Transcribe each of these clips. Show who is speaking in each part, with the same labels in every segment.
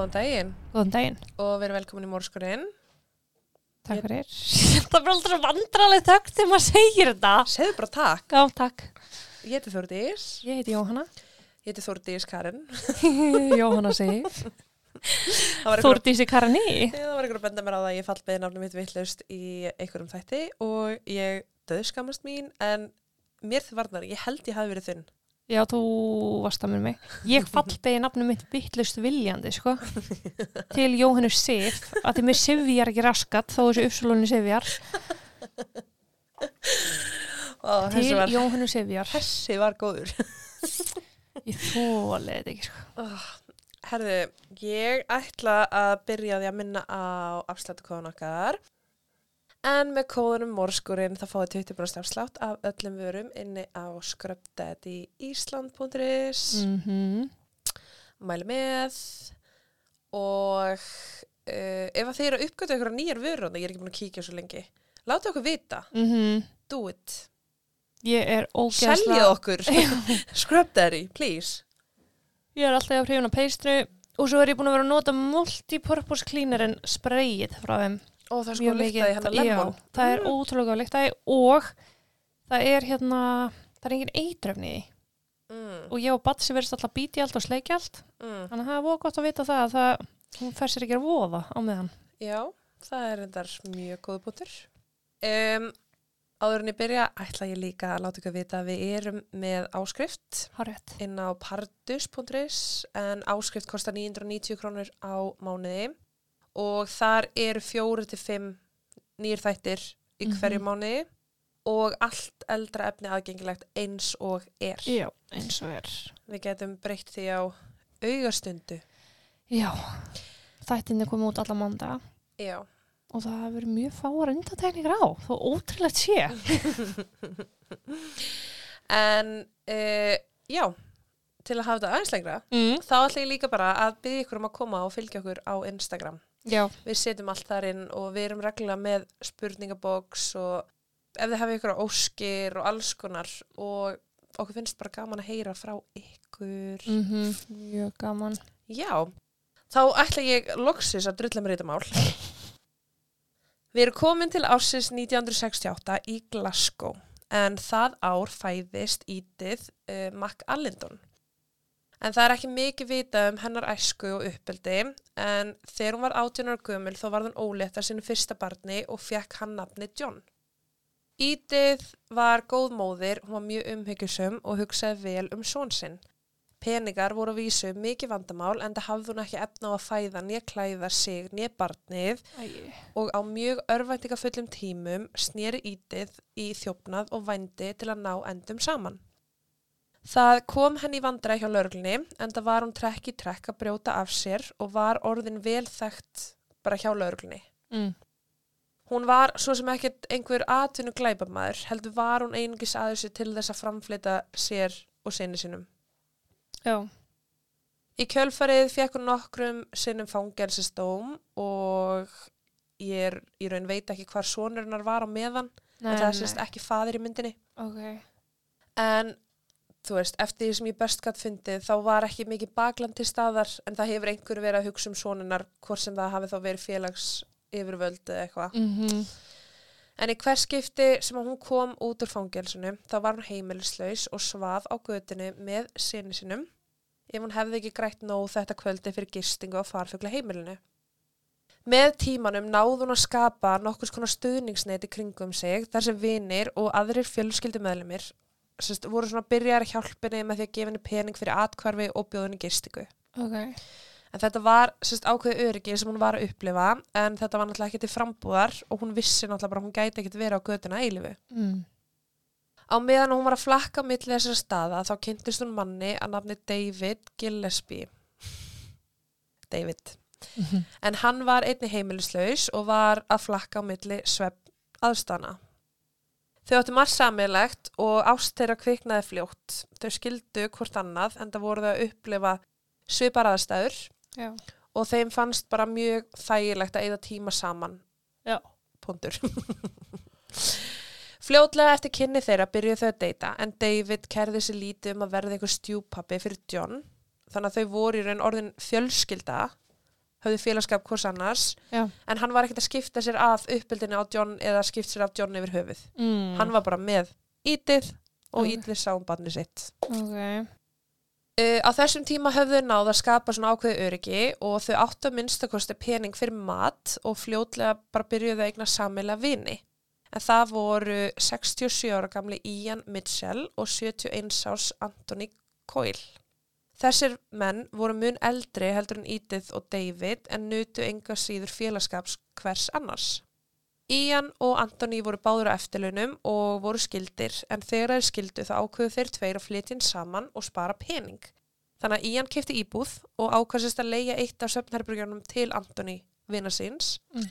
Speaker 1: Góðan daginn
Speaker 2: Góðan daginn.
Speaker 1: og verið velkomin í mórskurinn.
Speaker 2: Takk fyrir. Þetta er bara alltaf vandraleg þögt þegar maður segir þetta.
Speaker 1: Segðu bara takk.
Speaker 2: Já, takk.
Speaker 1: Ég heiti Þórdís.
Speaker 2: Ég heiti Jóhanna.
Speaker 1: Ég heiti Þórdís Karin.
Speaker 2: Jóhanna segir.
Speaker 1: Það
Speaker 2: Þórdísi Karani.
Speaker 1: það var einhver að benda mér á það að ég fall beðið nafnum mitt vittlust í einhverjum þætti og ég döðskamast mín en mér þið varnar, ég held ég hafi verið þinn.
Speaker 2: Já, þú varst að með mig. Ég fallbegi nafnum mitt vittlust viljandi, sko. Til Jóhannu Sif, að því mér sifjar ekki raskat, þó þessu uppsölunni sifjar.
Speaker 1: Ó,
Speaker 2: Til
Speaker 1: var,
Speaker 2: Jóhannu Sifjar.
Speaker 1: þessi var góður.
Speaker 2: Ég þólið þetta ekki, sko.
Speaker 1: Herðu, ég ætla að byrja því að minna á afslættukóðun okkar. En með kóðunum morskurinn þá fáið 20% afslátt af öllum vörum inni á skröpdaddyisland.is
Speaker 2: Mm
Speaker 1: Mæli með og uh, ef að þið eru að uppgöta ykkur nýjar vörur, ég er ekki búin að kíkja svo lengi, láta okkur vita,
Speaker 2: -hmm.
Speaker 1: do it.
Speaker 2: Er.
Speaker 1: Seljið okkur, Scrubdaddy, please.
Speaker 2: Ég er alltaf að hrifuna peistru og svo er ég búin að vera að nota multipurpose cleanerinn sprayið frá þeim.
Speaker 1: Ó, það er sko
Speaker 2: mikið.
Speaker 1: hennar lemon.
Speaker 2: Já, það er ótrúlega líktaði og það er hérna, það er engin eitröfni í.
Speaker 1: Mm,
Speaker 2: og ég og Batsi verðist alltaf bíti allt og sleiki allt
Speaker 1: mm.
Speaker 2: þannig að það er voða gott að vita það að það, hún fer sér ekki að voða á meðan.
Speaker 1: Já, það er endar mjög góð bútur. Um, áður en ég byrja ætla ég líka að láta ykkur vita að við erum með áskrift
Speaker 2: Hárétt.
Speaker 1: inn á pardus.is en áskrift kostar 990 krónur á mánuði og þar eru fjóru til fimm nýr þættir í hverju
Speaker 2: Mhm.
Speaker 1: mánuði og allt eldra efni aðgengilegt eins og er.
Speaker 2: Já, eins og er.
Speaker 1: Við getum breytt því á augastundu.
Speaker 2: Já, þættinni komið út alla mánda
Speaker 1: Já.
Speaker 2: og það hefur mjög fáar undatekningar á, þó ótrúlegt sé.
Speaker 1: En uh, já, til að hafa þetta aðeins lengra,
Speaker 2: Mm.
Speaker 1: þá ætla ég líka bara að byggja ykkur um að koma og fylgja okkur á Instagram.
Speaker 2: Já,
Speaker 1: Við setjum allt þar inn og við erum reglulega með spurningaboks og ef þið hafið ykkur á óskir og alls konar og okkur finnst bara gaman að heyra frá ykkur.
Speaker 2: mm mjög gaman.
Speaker 1: Já, þá ætla ég loksis að drulla mér þetta mál. Við erum komin til ársins 1968 í Glasgow en það ár fæðist ítið uh, Mac Allendon. En það er ekki mikið vita um hennar æsku og uppeldi en þegar hún var 18 ára gömul þá var hún ólétt að sinu fyrsta barni og fekk hann nafni John. Ítið var góð móðir, hún var mjög umhyggjusum og hugsaði vel um són sinn. Peningar voru að vísu mikið vandamál en það hafði hún ekki efna á að fæða nýja klæða sig nýja barnið
Speaker 2: Æ,
Speaker 1: og á mjög örvæntingafullum tímum snýri ítið í þjófnað og vændi til að ná endum saman. Það kom henni í vandræði hjá lörglunni en það var hún trekk í trekk að brjóta af sér og var orðin vel þekkt bara hjá lörglunni.
Speaker 2: mm.
Speaker 1: Hún var svo sem ekkert einhver atvinnu glæpamaður, heldur var hún einungis aðeins til þess að framflita sér og sinni sinum.
Speaker 2: Já,
Speaker 1: Í kjölfarið fekk hún nokkrum sinnum fangelsistóm og ég er í raun veit ekki hvar sonurinnar var á meðan
Speaker 2: nei,
Speaker 1: og það er sérst ekki fadir í myndinni.
Speaker 2: Ok,
Speaker 1: En þú veist, eftir því sem ég best gætt fundið þá var ekki mikið bakland til staðar en það hefur einhver verið að hugsa um sonurinnar hvort sem það hafi þá verið félags yfirvöld eða eitthvað.
Speaker 2: mm
Speaker 1: En í hvers skipti sem hún kom út úr fangelsinu þá var hún heimilislaus og svaf á götinu með sinni sinum ef hún hefði ekki grætt nóg þetta kvöldi fyrir gistingu á farfugla heimilinu. Með tímanum náði hún að skapa nokkurs konar stuðningsneiti kringum sig þar sem vinir og aðrir fjölskyldumöðlumir sérst, voru svona byrjar hjálpinni með því að gefa henni pening fyrir atkvarfi og bjóðinni gistingu.
Speaker 2: ok.
Speaker 1: En þetta var sérst, ákveði öryggi sem hún var að upplifa en þetta var náttúrulega ekki til frambúðar og hún vissi náttúrulega bara að hún gæti ekkert verið á götuna eilifu.
Speaker 2: Mm.
Speaker 1: Á meðan hún var að flakka milli þessara staða þá kynntist hún manni að nafni David Gillespie. David.
Speaker 2: Mhm.
Speaker 1: En hann var einni heimilislaus og var að flakka milli svepp aðstana. Þau áttu margt sammeilegt og ást þeirra kviknaði fljótt. Þau skildu hvort annað en það voru þau að upplifa svipar aðstæður
Speaker 2: Já,
Speaker 1: og þeim fannst bara mjög þægilegt að eyða tíma saman.
Speaker 2: Já.
Speaker 1: Puntur. Fljótlega eftir kynni þeirra byrjuðu þau að deyta en David kærði sér lítið um að verða einhver stjúpappi fyrir John þannig að þau voru í raun orðin fjölskylda höfðu félagskap hvers annars
Speaker 2: Já.
Speaker 1: en hann var ekkert að skipta sér af uppbyldinu á John eða skipt sér af John yfir höfuð
Speaker 2: mm.
Speaker 1: hann var bara með Edith og
Speaker 2: Ok.
Speaker 1: Edith sá um barni sitt
Speaker 2: Ok,
Speaker 1: Uh, á þessum tíma höfðu þau náð að skapa svona ákveði öryggi og þau áttu að minnstakosti pening fyrir mat og fljótlega bara byrjuðu að eigna sammeila vini. En það voru 67 ára gamli Ian Mitchell og 71 árs Anthony Coyle. Þessir menn voru mun eldri heldur en Edith og David en nutu enga síður félagskaps hvers annars. Ian og Anthony voru báður á eftirlaunum og voru skildir en þegar þeir skildu þá ákveðu þeir tveir að flytja saman og spara pening. Þannig að Ian kefti íbúð og ákvæðsist að leia eitt af söfnherbergjörnum til Anthony vina síns.
Speaker 2: Mm.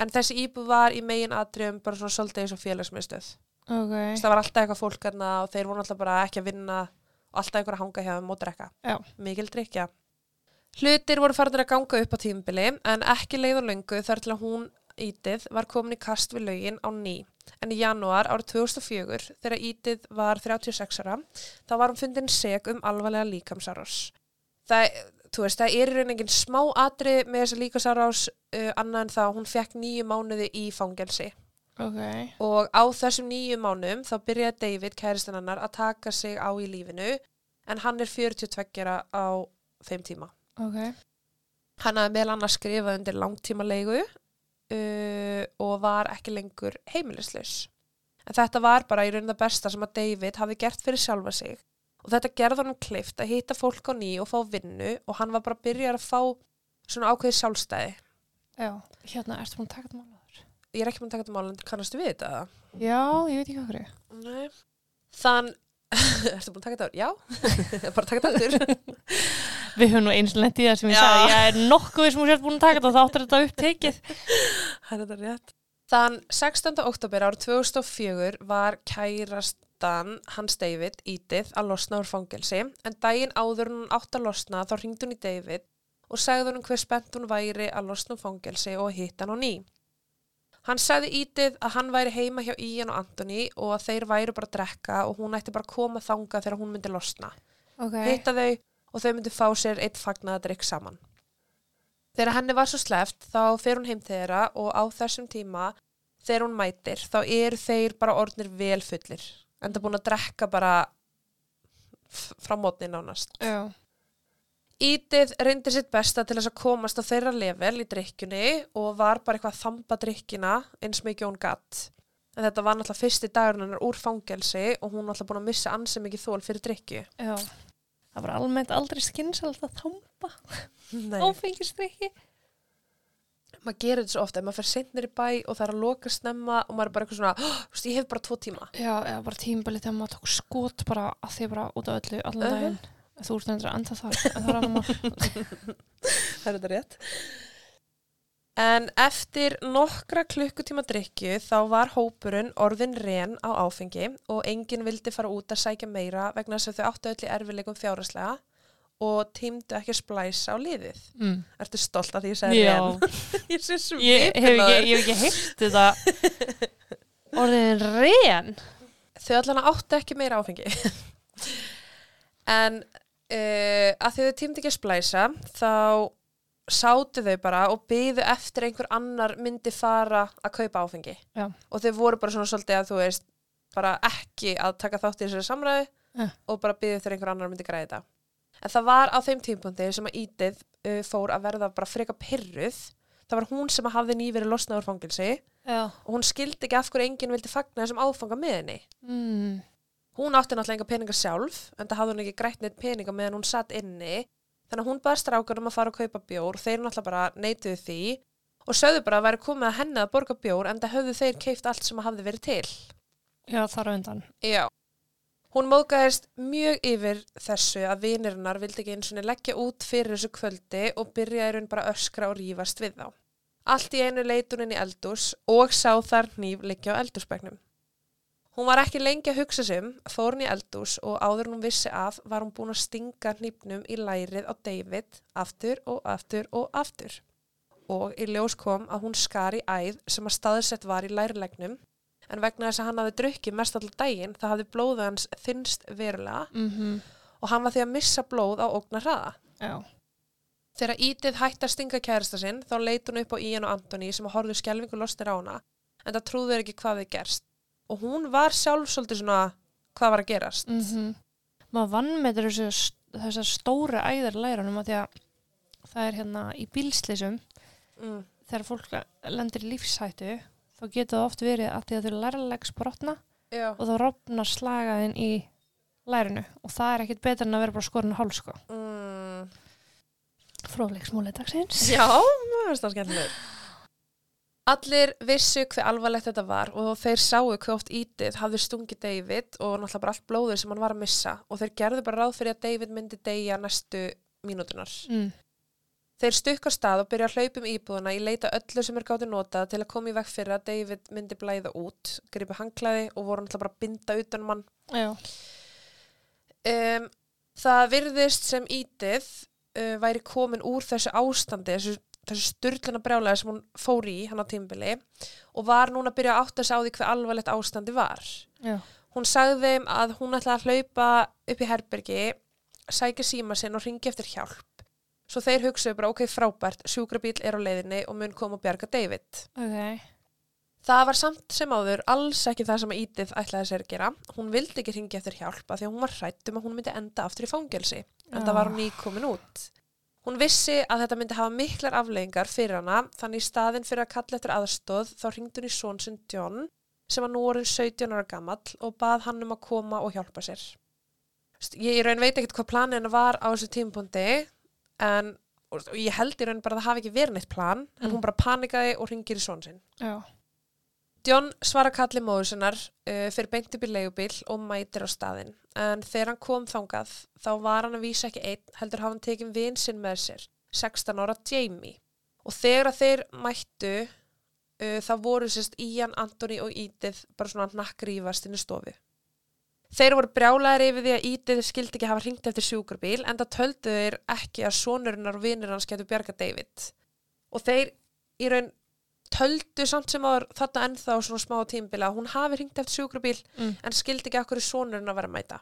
Speaker 1: En þessi íbúð var í megin atriðum bara svona svolítið eins og félagsmiðstöð.
Speaker 2: ok,
Speaker 1: Þess það var alltaf eitthvað fólk þarna og þeir voru alltaf bara ekki að vinna alltaf einhver að hanga hjá þeim og drekka.
Speaker 2: Já.
Speaker 1: Mikil drikja. Hlutir voru farinir að ganga upp á tímubili en ekki leið og löngu þar til að hún Ídið var komin í kast við lögin á ný. En í janúar árið 2004 þegar Ídið var 36 ára þá var hún fundin seg um alvarlega líkamsárás. Það, veist, það er í raunin engin smá atrið með þessa líkamsárás uh, annað en að hún fekk nýju mánuði í fangelsi
Speaker 2: ok,
Speaker 1: og á þessum nýju mánum þá byrjaði David, kæristinn hennar, að taka sig á í lífinu en hann er 42 ára á þeim tíma.
Speaker 2: ok,
Speaker 1: Hann hafði meðal annars skrifað undir langtíma leigu uh, og var ekki lengur heimilislaus. En þetta var bara í raunin það besta sem að David hafi gert fyrir sjálfa sig og þetta gerði honum klift að hitta fólk á ný og fá vinnu og hann var bara að byrja að fá svona ákveði sjálfstæði.
Speaker 2: já, hérna, ertu búin að taka þetta málaður?
Speaker 1: Ég er ekki búin að taka þetta mál en kannastu við þetta?
Speaker 2: Já, ég veit ekki hverju.
Speaker 1: Nei. Þann, ertu búin að taka þetta? Já, bara taka þetta aftur.
Speaker 2: Við höfum nú eins og lent í það sem ég
Speaker 1: Já.
Speaker 2: sagði, ég er nokkuð sem hún sért búin að taka þetta, þá áttur þetta upptekið.
Speaker 1: Það er þetta rétt. Þann 16. oktober árið 2004 var kærastan hans David, Edith, að losna úr fangelsi en daginn áður en hún átt að losna þá ringdi hún í David og sagði hún hver spennt hún væri að losna úr fangelsi og hitta hann á ný. Hann sagði Edith að hann væri heima hjá Ian og Anthony og að þeir væri bara að drekka og hún ætti bara að koma þanga þegar hún myndi losna.
Speaker 2: Ok,
Speaker 1: hitta þau og þau myndu fá sér eitt fagnaðadrykk saman. Þegar henni var svo sleft þá fer hún heim þeirra og á þessum tíma þegar hún mætir þá eru þeir bara orðnir vel fullir en það búin að drekka bara frá mótni nánast.
Speaker 2: já,
Speaker 1: Ídið reyndi sitt besta til þess að komast á þeirra level í drikkjunni og var bara eitthvað að þamba drikkina eins mikið hún gatt. En þetta var náttúrulega fyrsti dagurinn hennar úr fangelsi og hún náttúrulega búin að missa ansi mikið þól fyrir drikkju.
Speaker 2: já. Það var almennt aldrei skynsalt að þamba
Speaker 1: Nei.
Speaker 2: áfengistrykki.
Speaker 1: maður gerir þetta svo ofta, maður fer seinir í bæ og það er að loka snemma og maður er bara eitthvað svona, oh, veist, ég hef bara tvo tíma.
Speaker 2: Já, eða bara tímabili þegar maður tók skot bara að því bara út af öllu allan
Speaker 1: Mhm.
Speaker 2: daginn. Þú ert endur enda þar, en það er annar mál.
Speaker 1: Það er þetta rétt. En eftir nokkra klukkutíma drikju þá var hópurinn orðin ren á áfengi og enginn vildi fara út að sækja meira vegna þess að þau áttu öll í erfileikum fjáraslega og tímdu ekki að splæsa á liðið.
Speaker 2: Mm.
Speaker 1: Ertu stolt að því ég sagði
Speaker 2: Já,
Speaker 1: ren? ég sé
Speaker 2: ég hef ekki, ég hef ekki heyrt þetta orðin ren.
Speaker 1: þau allan áttu ekki meira áfengi en uh, að þau tímdi ekki að splæsa þá sátu þau bara og byðu eftir einhver annar myndi fara að kaupa áfengi
Speaker 2: Já.
Speaker 1: og þau voru bara svona svolítið að þú veist bara ekki að taka þátt í þessari samræðu
Speaker 2: Ja.
Speaker 1: og bara byðu eftir einhver annar myndi græða þetta en það var á þeim tímpundi sem að Ídið uh, fór að verða bara freka pyrruð það var hún sem að hafði nýverið losnað úr fangilsi
Speaker 2: Já.
Speaker 1: og hún skildi ekki af hverju enginn vildi fagna þessum áfanga með henni
Speaker 2: Mm.
Speaker 1: Hún átti náttúrulega enga peninga sjálf, en það hafði hún ekki grætt neitt peninga meðan hún satt inni. Þannig að hún baði strákar um að fara að kaupa bjór, þeir náttúrulega bara neituðu því og sögðu bara að væri komið að henni að borga bjór en það höfðu þeir keift allt sem hafði verið til.
Speaker 2: Já, þar á undan.
Speaker 1: Já. Hún móðgæðist mjög yfir þessu að vinirinnar vildi ekki eins og leggja út fyrir þessu kvöldi og byrjaði raun bara öskra og rífast við þá. Allt í einu leit hún inn í eldús og sá þar hníf liggja á eldúsbæknum. Hún var ekki lengi að hugsa sig um, fór hún í eldús og áður hún vissi af var hún búin að stinga hnípnum í lærið á David aftur og aftur og aftur. Og í ljós kom að hún skar í æð sem að staðsett var í lærilegnum en vegna þess að hann hafði drukkið mest allir daginn það hafði blóðið hans þinnst verulega
Speaker 2: Mm
Speaker 1: og hann var því að missa blóð á ógnar hraða.
Speaker 2: Já.
Speaker 1: Þegar Ídið hætti að stinga kærasta sinn þá leit hún upp á Ian og Antoni sem að horfðu skelvingu lostir á hana en það trúður ekki hvað þið gerst. Og hún var sjálf svolítið svona hvað var að gerast.
Speaker 2: Mm Maður vann með þessu, þessar stóra æðar lærunum að því að það er hérna í bílslisum
Speaker 1: Mm.
Speaker 2: þegar fólk lendir lífshættu þá getur það oft verið að því að þau lærlegs brotna
Speaker 1: Já.
Speaker 2: og þá rofnar slagaðin í lærinu og það er ekkit betur en að vera bara skorin á hálf sko.
Speaker 1: Mm.
Speaker 2: Fróðleiksmúli dagsins.
Speaker 1: Já, það skemmtileg. Allir vissu hver alvarlegt þetta var og þeir sáu hver oft Ídið hafði stungið David og náttúrulega bara allt blóður sem hann var að missa og þeir gerðu bara ráð fyrir að David myndi deyja næstu mínútunar.
Speaker 2: Mm.
Speaker 1: Þeir stukka stað og byrja að hlaupa um íbúðuna í leita öllu sem er gátti notað til að koma í vekk fyrir að David myndi blæða út, gripa hanglaði og voru náttúrulega bara að binda utan mann.
Speaker 2: Já.
Speaker 1: Um, það virðist sem Ídið uh, væri komin úr þessu ástandi, þessu, þessu styrluna brjálega sem hún fór í hann á tímbili og var núna að byrja að átta sig á því hver alvarlegt ástandi var.
Speaker 2: Já.
Speaker 1: Hún sagði þeim að hún ætlaði að hlaupa upp í herbergi, sækja síma sinn og ringi eftir hjálp. Svo þeir hugsaðu bara, ok, frábært, sjúkrabíl er á leiðinni og mun koma og bjarga David.
Speaker 2: Ok.
Speaker 1: Það var samt sem áður alls ekki það sem að Ídið ætlaði sér að gera. Hún vildi ekki ringi eftir hjálpa því að hún var hrætt um að hún myndi enda aftur í fangelsi. En það var hún nýkomin út. Hún vissi að þetta myndi hafa miklar afleggingar fyrir hana, þannig í staðin fyrir að kalla eftir aðstóð þá ringdi hún í són sinn John sem var nú orðin 17 ára gamall og bað hann um að koma og hjálpa sér. Ég í raun veit ekkert hvað planinu var á þessu tímapunkti en ég held í raun bara að það hafi ekki verið neitt plan en
Speaker 2: Mm.
Speaker 1: hún bara panikaði og ringir í són sinn.
Speaker 2: Já.
Speaker 1: John svara kalli móður sinnar uh, fyrir beint upp í leigubíl og mætir á staðinn. En þegar hann kom þangað, þá var hann að vísa ekki einn, heldur hafa hann tekið vin sinn með sér, 16 ára Jamie. Og þegar þeir mættu, uh, þá voru sérst Ian, Anthony og Edith bara svona nakkrífast inn í stofu. Þeir voru brjálæðir yfir því að Edith skildi ekki hafa hringt eftir sjúkrabíl, en það töldu þeir ekki að sonurinnar og vinir hans getur bjarga David. Og þeir í raun töldu samt sem áður þetta ennþá svona smá tímbila hún hafi hringt eftir sjúkrabíl
Speaker 2: Mm.
Speaker 1: en skildi ekki okkur í sonurinn að vera að mæta.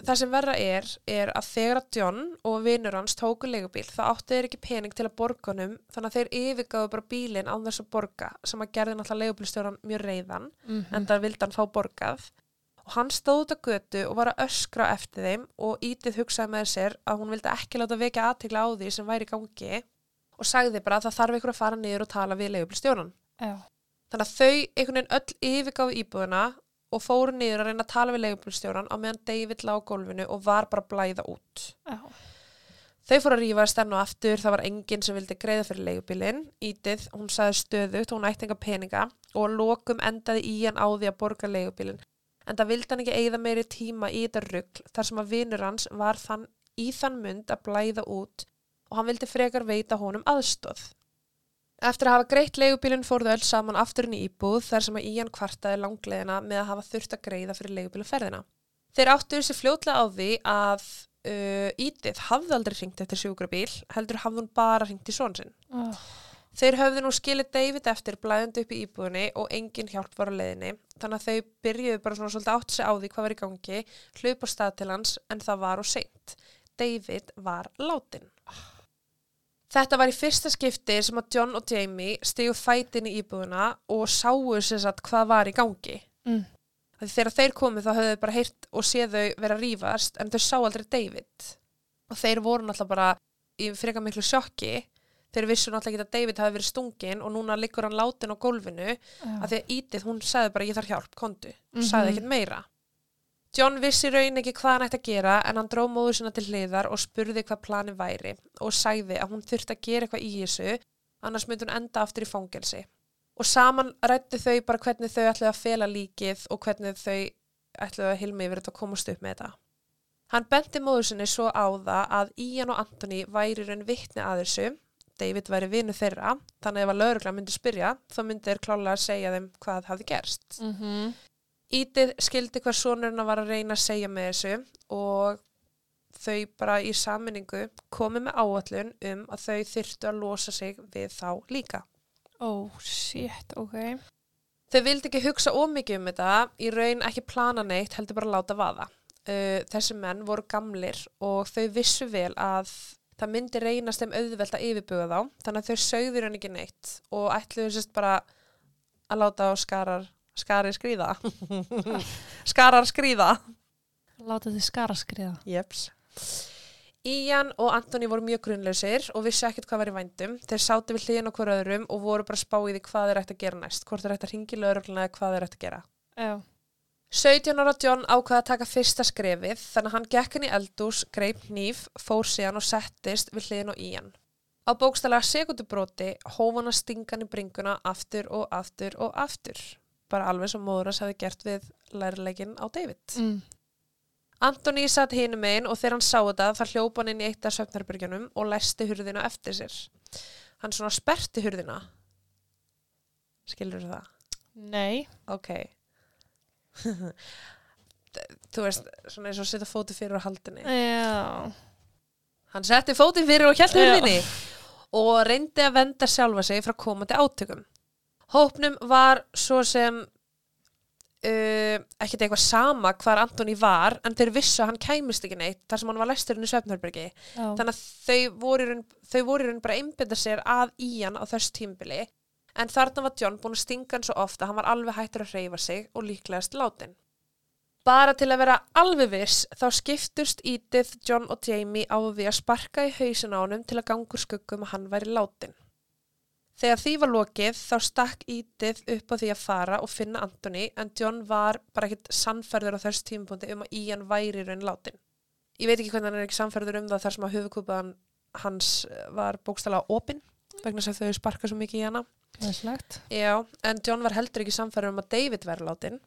Speaker 1: Það sem verra er, er að þegar að John og vinur hans tóku leigubíl þá áttu þeir ekki pening til að borga honum þannig að þeir yfirgáðu bara bílinn án þess að borga sem að gerði náttúrulega leigubílstjóran mjög reyðan
Speaker 2: Mm
Speaker 1: en það vildi hann fá borgað og hann stóð út á götu og var að öskra eftir þeim og Ídið hugsaði með sér að hún vildi ekki láta vekja aðtegla á því sem væri gangi og sagði bara að það þarf ykkur að fara niður og tala við leigubílstjóran.
Speaker 2: Já.
Speaker 1: Þannig að þau einhvern veginn öll yfirgáðu íbúðuna og fóru niður að reyna að tala við leigubílstjóran á meðan David lá á gólfinu og var bara blæða út.
Speaker 2: Já.
Speaker 1: Þau fóru að rífa stenn og aftur, það var enginn sem vildi greiða fyrir leigubílinn. Ídið, hún sagði stöðugt, hún ætti enga peninga og lokum endaði í hann á því að borga leigubílinn. En það vildi hann ekki eigða meiri tíma í þetta rugl þar sem að vinur hans var þann, í þann mund að blæða út og hann vildi frekar veita honum aðstóð. Eftir að hafa greitt leigubílinn fóruðu öll saman aftur inn í íbúð þar sem að Ían kvartaði langleðina með að hafa þurft að greiða fyrir leigubílaferðina. Þeir áttu þessi fljótlega á því að uh, Ídið hafði aldrei hringt eftir sjúkrabíl, heldur hafði hún bara hringt í són sinn.
Speaker 2: Oh.
Speaker 1: Þeir höfðu nú skilið David eftir blæðandi upp í íbúðinni og engin hjálp var á leiðinni, þannig að þau byrjuðu bara svona svolítið átt sig á því hvað var í gangi, hlup á stað til hans en það var og seint. David var látin. Þetta var í fyrsta skipti sem að John og Jamie stigu fætin í íbúðina og sáu sér satt hvað var í gangi.
Speaker 2: Mm.
Speaker 1: Þegar þeir komu þá höfðu bara heyrt og séð þau vera að rífast en þau sá aldrei David. Og þeir voru náttúrulega bara í frekar miklu sjokki. Þeir vissu náttúrulega ekki að David hafi verið stungin og núna liggur hann látin á gólfinu
Speaker 2: Já.
Speaker 1: að því að Edith, hún sagði bara ég þarf hjálp, kontu. Hún
Speaker 2: Mhm.
Speaker 1: sagði ekkert meira. John vissi raun ekki hvað hann ætti að gera en hann dró móður sinna til hliðar og spurði hvað plani væri og sagði að hún þurfti að gera eitthvað í þessu annars myndi hún enda aftur í fangelsi. Og saman rættu þau bara hvernig þau ætluðu að fela líkið og hvernig þau ætluðu að hilma yfir þetta og komast upp með þetta. Hann benti móður sinni svo á það að Ian og Anthony væri raun vittni að þessu David væri vinu þeirra, þannig ef að laurugla myndi spyrja, þá myndi þeir klálega að segja þeim hvað hafði gerst.
Speaker 2: Mm -hmm.
Speaker 1: Ítið skildi hvað sonurinn var að reyna að segja með þessu og þau bara í saminningu komið með áallun um að þau þyrftu að losa sig við þá líka.
Speaker 2: Oh, shit, ok.
Speaker 1: Þau vildi ekki hugsa ómikið um þetta, í raun ekki plana neitt, heldur bara láta vaða. Uh, þessi menn voru gamlir og þau vissu vel að það myndi reynast þeim auðvelt að yfirbuga þá þannig að þau sögður hann ekki neitt og ætluðu sérst bara að láta á skarar skari skrýða skarar skrýða
Speaker 2: Láta þið skara skriða.
Speaker 1: Jeps. Ian og Antoni voru mjög grunnlausir og vissu ekkert hvað var í vændum. Þeir sátu við á hver öðrum og voru bara spáið í hvað þeir ætti að gera næst. Hvort þeir ætti að ringi lögregluna eða hvað þeir ætti að gera.
Speaker 2: Já.
Speaker 1: 17 ára John ákvaði að taka fyrsta skrefið þannig að hann gekk í eldús, greip nýf, fór síðan og settist við hliðin á Ian. Á bókstælega sekundubróti hóf hann að stinga hann í bringuna aftur og aftur og aftur. Bara alveg sem móðuras hefði gert við lærleikin á David.
Speaker 2: Mm.
Speaker 1: Antoni satt hinum einn og þegar hann sá þetta þar hljópa hann inn í eitt af svefnherbyrgjunum og læsti hurðina eftir sér. Hann svona sperti hurðina. Skilur það?
Speaker 2: Nei.
Speaker 1: Ok. Þú veist, svona eins og setja fóti fyrir á haldinni.
Speaker 2: Já.
Speaker 1: Hann setti fóti fyrir og hjælt
Speaker 2: Já.
Speaker 1: hurðinni og reyndi að venda sjálfa sig frá komandi átökum. Hópnum var svo sem uh, ekkert eitthvað sama hvar Antoni var en þeir vissu að hann kæmist ekki neitt þar sem hann var læsturinn í Svefnherbergi.
Speaker 2: Já.
Speaker 1: Þannig að þau voru, þau voru bara að einbynda sér að í hann á þessu tímbili en þarna var John búin að stinga hann svo ofta hann var alveg hættur að hreyfa sig og líklegast látin. Bara til að vera alveg viss þá skiptust Edith, John og Jamie á því að sparka í hausin á honum til að gangur skuggum að hann væri látin. Þegar því var lokið þá stakk Edith upp á því að fara og finna Anthony en John var bara ekkit sannferður á þessu tímapunkti um að Ian væri raun látin. Ég veit ekki hvernig hann er ekki sannferður um það þar sem að höfukúpaðan hans var bókstala opinn vegna þess að þau sparka svo mikið í hana.
Speaker 2: Glæslegt.
Speaker 1: Já, en John var heldur ekki samfæður um að David væri látin.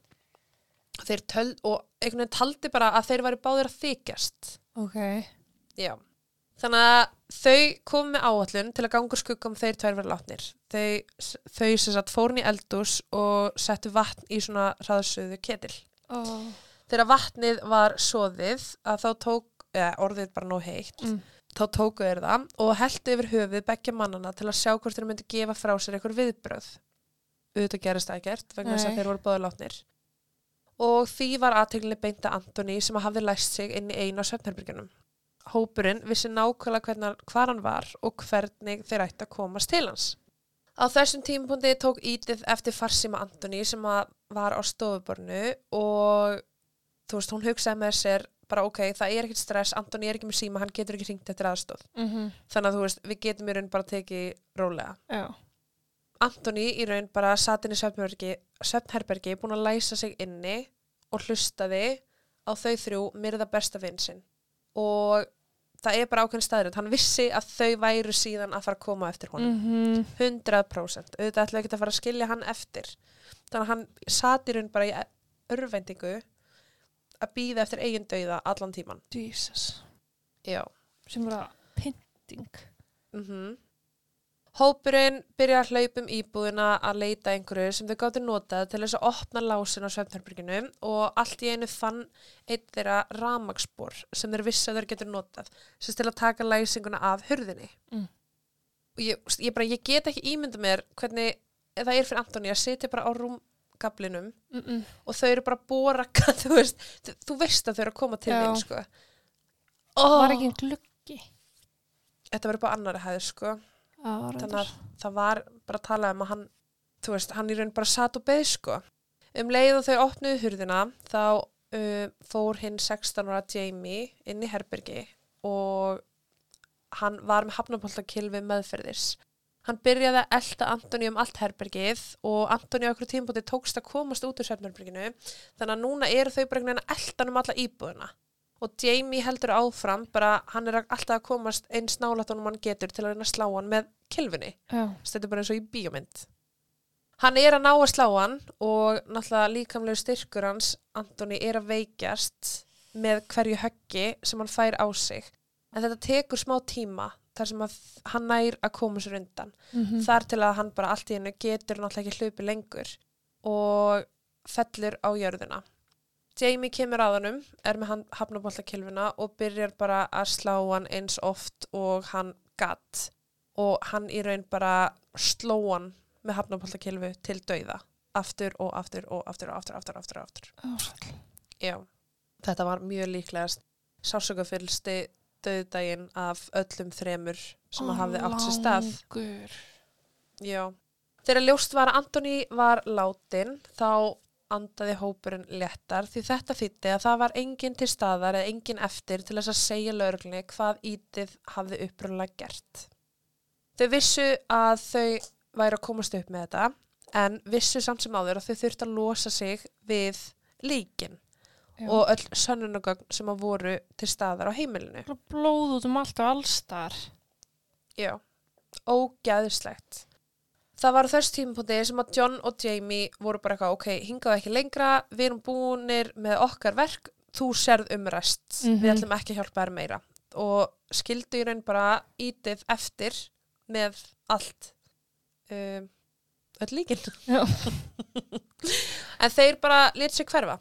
Speaker 1: Og einhvern veginn taldi bara að þeir væri báðir að þykjast.
Speaker 2: Ok.
Speaker 1: Já. Þannig að þau kom með áallun til að gangur skuggum þeir tvær verið látnir. Þau, þau sem sagt fórn í eldús og settu vatn í svona hraðsöðu ketil.
Speaker 2: Oh.
Speaker 1: Þegar vatnið var soðið að þá tók, eða orðið bara nóg heitt,
Speaker 2: Mm.
Speaker 1: þá tóku þeir það og heldu yfir höfuð beggja mannana til að sjá hvort þeir myndi gefa frá sér einhver viðbröð. Auðvitað gerist það ekkert vegna þess að þeir voru báður látnir. Og því var aðteglinni beinta Antoni sem hafði læst sig inn í einu á svefnherbyrgjunum. Hópurinn vissi nákvæmlega hvernig, hvar hann var og hvernig þeir ætti að komast til hans. Á þessum tímapunkti tók Edith eftir farsíma Antoni sem var á stofubornu og þú veist, hún hugsaði með sér bara ok, það er ekkert stress, Antoni er ekki með síma, hann getur ekki hringt eftir aðstóð.
Speaker 2: Mm
Speaker 1: Þannig að þú veist, við getum í raun bara tekið rólega.
Speaker 2: Já.
Speaker 1: Antoni í raun bara satt inn í svefnherbergi búin að læsa sig inni og hlustaði á þau þrjú myrða besta vinn sinn. Og það er bara ákveðin staðrætt. Hann vissi að þau væru síðan að fara að koma eftir honum.
Speaker 2: Mm
Speaker 1: 100%. Auðvitað ætlaði ekki að fara að skilja hann eftir. Þannig að hann sat í raun bara í örvendingu að býða eftir eigin dauða allan tíman.
Speaker 2: Jesus.
Speaker 1: Já.
Speaker 2: Sem bara pynting.
Speaker 1: Mm Hópurinn byrja að hlaupa um íbúðina að leita einhverju sem þau gáttu notað til þess að opna lásin á svefnherberginu og allt í einu fann einn þeirra ramagsbor sem þeir vissi að þeir getur notað sem til að taka læsinguna af hurðinni.
Speaker 2: Mm.
Speaker 1: Ég, ég, bara, ég get ekki ímynda mér hvernig það er fyrir Antoni að sitja bara á rúmgablinum
Speaker 2: Mm -mm.
Speaker 1: og þau eru bara bóra, þú veist, þú, þú veist að þau eru að koma til þín, sko. Oh,
Speaker 2: Var ekki en gluggi.
Speaker 1: Þetta upp á annari hæð, sko. Þannig að það var bara að tala um að hann þú veist, hann í raun bara satt og beð sko. Um leið og þau opnuðu hurðina þá uh, fór hinn 16 ára Jamie inn í herbergi og hann var með hafnabóltakilvi meðferðis. Hann byrjaði að elda Antoni um allt herbergið og Antoni á okkur tímpúti tókst að komast út úr svefnherberginu. Þannig að núna eru þau bara einhvern veginn að elda um alla íbúðina og Jamie heldur áfram bara hann er alltaf að komast eins nálætt honum hann getur til að reyna að slá hann með kilfunni þetta er bara eins og í bíómynd. Hann er að ná að slá hann og náttúrulega líkamlegu styrkur hans Antoni er að veikjast með hverju höggi sem hann fær á sig. En þetta tekur smá tíma þar sem hann nær að koma sér undan.
Speaker 2: Mm
Speaker 1: þar til að hann bara allt í hennu getur náttúrulega ekki hlupi lengur og fellur á jörðina Jamie kemur að honum, er með hann hafnabóltakilfuna og byrjar bara að slá hann eins oft og hann gatt og hann í raun bara sló hann með hafnabóltakilfu til dauða aftur og aftur og aftur og aftur og aftur og aftur, og aftur. Já, þetta var mjög líklegast sásökafyllsti döðdægin af öllum þremur sem að hafði átt sér stað.
Speaker 2: Langur.
Speaker 1: Já. Þegar ljóst var að Antoni var látin þá andaði hópurinn léttar því þetta þýtti að það var enginn til staðar eða enginn eftir til þess að segja lögreglunni hvað ítið hafði upprunlega gert. Þau vissu að þau væri að komast upp með þetta en vissu samt sem áður að þau þurfti að losa sig við líkin
Speaker 2: Já.
Speaker 1: og öll sönnunagögn sem að voru til staðar á heimilinu.
Speaker 2: Blóð út um allt og allstar.
Speaker 1: Já, ógæðislegt. Það var þess tímapunkti sem að John og Jamie voru bara eitthvað, ok, hingaðu ekki lengra, við erum búinir með okkar verk, þú serð um rest,
Speaker 2: Mhm.
Speaker 1: við ætlum ekki að hjálpa þér meira. Og skildu í raun bara ítið eftir með allt, um, öll líkin. En þeir bara lit sér hverfa.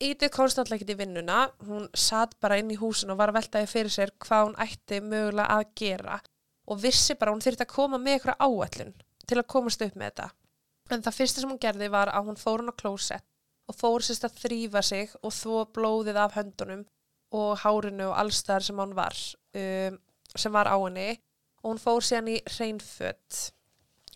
Speaker 1: Ítið komst náttúrulega ekki í vinnuna, hún satt bara inn í húsin og var að veltaði fyrir sér hvað hún ætti mögulega að gera og vissi bara hún þyrfti að koma með eitthvað áætlun til að komast upp með þetta. En það fyrsta sem hún gerði var að hún fór hún á klósett og fór sérst að þrýfa sig og þvó blóðið af höndunum og hárinu og allstæðar sem hún var, um, sem var á henni og hún fór síðan í hreinfött.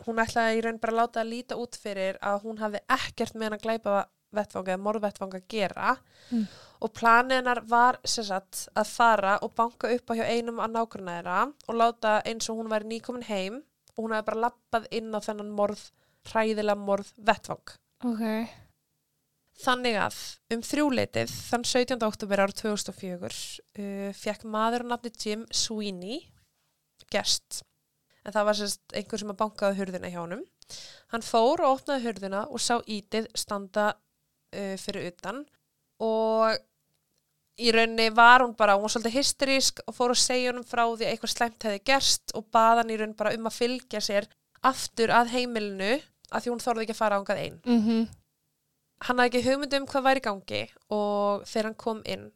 Speaker 1: Hún ætlaði í raun bara að láta að líta út fyrir að hún hafði ekkert með hann að glæpa vettvanga eða morðvettvanga að gera
Speaker 2: Mm.
Speaker 1: Og planið hennar var sagt að fara og banka upp á hjá einum að nákvæmna þeirra og láta eins og hún væri nýkomin heim og hún hefði bara lappað inn á þennan morð, hræðilega morð vettvang.
Speaker 2: Ok.
Speaker 1: Þannig að um þrjúleitið þann 17. oktober ára 2004 uh, fekk maður á nafni Jim Sweeney gest. En það var sérst einhver sem að bankaði hurðina hjá honum. Hann fór og opnaði hurðina og sá ítið standa uh, fyrir utan og í rauninni var hún bara, hún var svolítið hysterísk og fór að segja honum frá því að eitthvað slæmt hefði gerst og baða hann í rauninni bara um að fylgja sér aftur að heimilinu að því hún þorði ekki að fara ángað einn
Speaker 2: Mm
Speaker 1: hann hafði ekki hugmynd um hvað væri gangi og þegar hann kom inn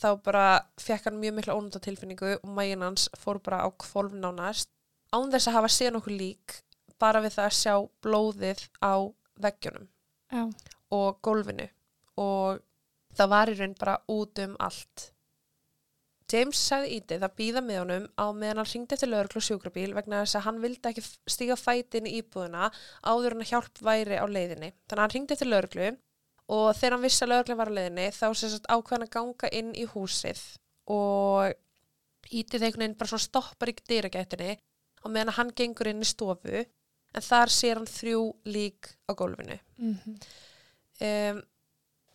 Speaker 1: þá bara fekk hann mjög mikla ónunda tilfinningu og mægin hans fór bara á kvolf nánast. Án þess að hafa séð nokkuð lík bara við það að sjá blóðið á veggjunum
Speaker 2: Já.
Speaker 1: og gólfinu og það var í raun bara út um allt James sagði ítið að býða með honum á meðan hann ringdi eftir lögreglu og sjúkrabíl vegna þess að hann vildi ekki stíga fætin í íbúðuna áður en að hjálp væri á leiðinni. Þannig að hann ringdi eftir lögreglu og þegar hann vissi að lögreglu var á leiðinni þá sagt ákveðan að ganga inn í húsið og einhvern veginn bara svona stoppar í dyragættinni á meðan hann gengur inn í stofu en þar sér hann þrjú lík á gólfinu.
Speaker 2: Mhm.
Speaker 1: Um,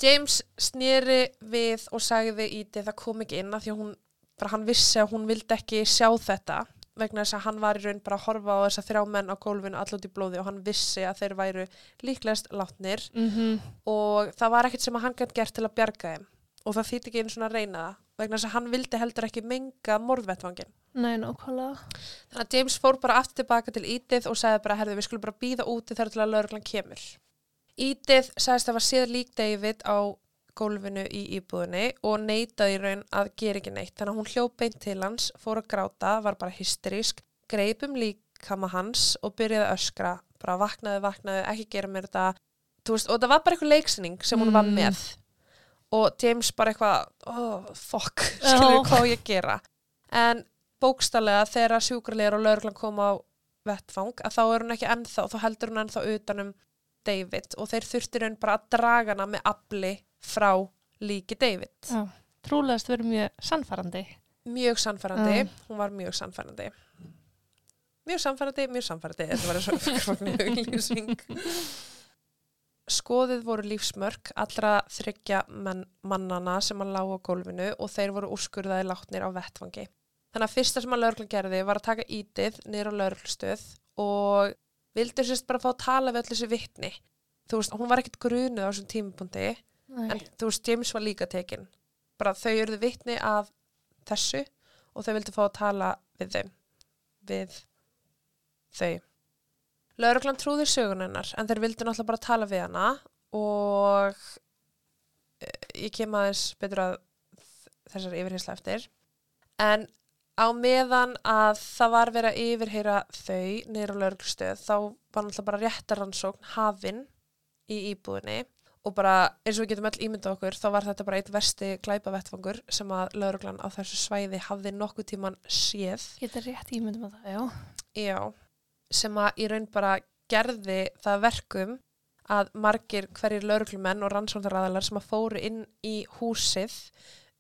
Speaker 1: James snýri við og sagði Íti það kom ekki inn að því hún, bara hann vissi að hún vildi ekki sjá þetta vegna þess að hann var í raun bara að horfa á þess að þrjá menn á gólfinu allot í blóði og hann vissi að þeir væru líklegast látnir
Speaker 2: Mhm.
Speaker 1: og það var ekkert sem að hann gætt gert til að bjarga þeim og það þýtti ekki einu svona reyna vegna þess að hann vildi heldur ekki menga morðvettvangin.
Speaker 2: Nei, nákvæmlega.
Speaker 1: Þannig að James fór bara aftur tilbaka til Ítið og sagði bara, herðu, við skulum bara býða úti þar til að lauruglan kemur. Ítið sagðist að var séð lík David á gólfinu í íbúðinni og neitaði í raun að gera ekki neitt. Þannig að hún hljóp beint til hans, fór að gráta, var bara hysterísk, greipum líkama hans og byrjaði að öskra, bara vaknaði, vaknaði, ekki gera mér þetta. Veist, og það var bara eitthvað leiksinning sem hún var
Speaker 2: Mm.
Speaker 1: með og James bara eitthvað, oh, fuck, skilur hvað á ég gera. En bókstallega þegar sjúkrarlegar og lauruglan kom á vettfang að þá er hún ekki ennþá, þá heldur hún ennþá utanum David og þeir þurftir hún bara að draga hana með afli frá líki David.
Speaker 2: Já. Trúlegast verið mjög sannfærandi.
Speaker 1: Mjög sannfærandi,
Speaker 2: Já.
Speaker 1: hún var mjög sannfærandi. Mjög sannfærandi, mjög sannfærandi, þetta var svona auglýsing. Skoðið voru lífsmörk allra þryggja menn, mannana sem að lága gólfinu og þeir voru úrskurðaði látnir á vettfangi. Þannig að fyrsta sem að lauruglan gerði var að taka ítið niður á lauruglustöð og vildi sérst bara fá að tala við allir þessi vittni. Þú veist, hún var ekkert grunuð á þessum tímapunkti
Speaker 2: Nei.
Speaker 1: en þú veist, James var líka tekin. Bara þau eruðu vittni af þessu og þau vildi fá að tala við þeim, við þau. Lauruglan trúði sögun hennar en þeir vildi náttúrulega bara tala við hana og eh, ég kem aðeins betur að þessar yfirheysla eftir. En á meðan að það var verið að yfirheyra þau niður á lauruglustöð þá var náttúrulega bara réttaransókn hafin í íbúðinni og bara eins og við getum öll ímyndað okkur þá var þetta bara eitt versti glæpavettfangur sem að lauruglan á þessu svæði hafði nokkuð tíman séð
Speaker 2: Getur rétt ímyndum að það, já.
Speaker 1: Já, sem að í raun bara gerði það að verkum að margir hverjir lauruglumenn og rannsóndaræðalar sem að fóru inn í húsið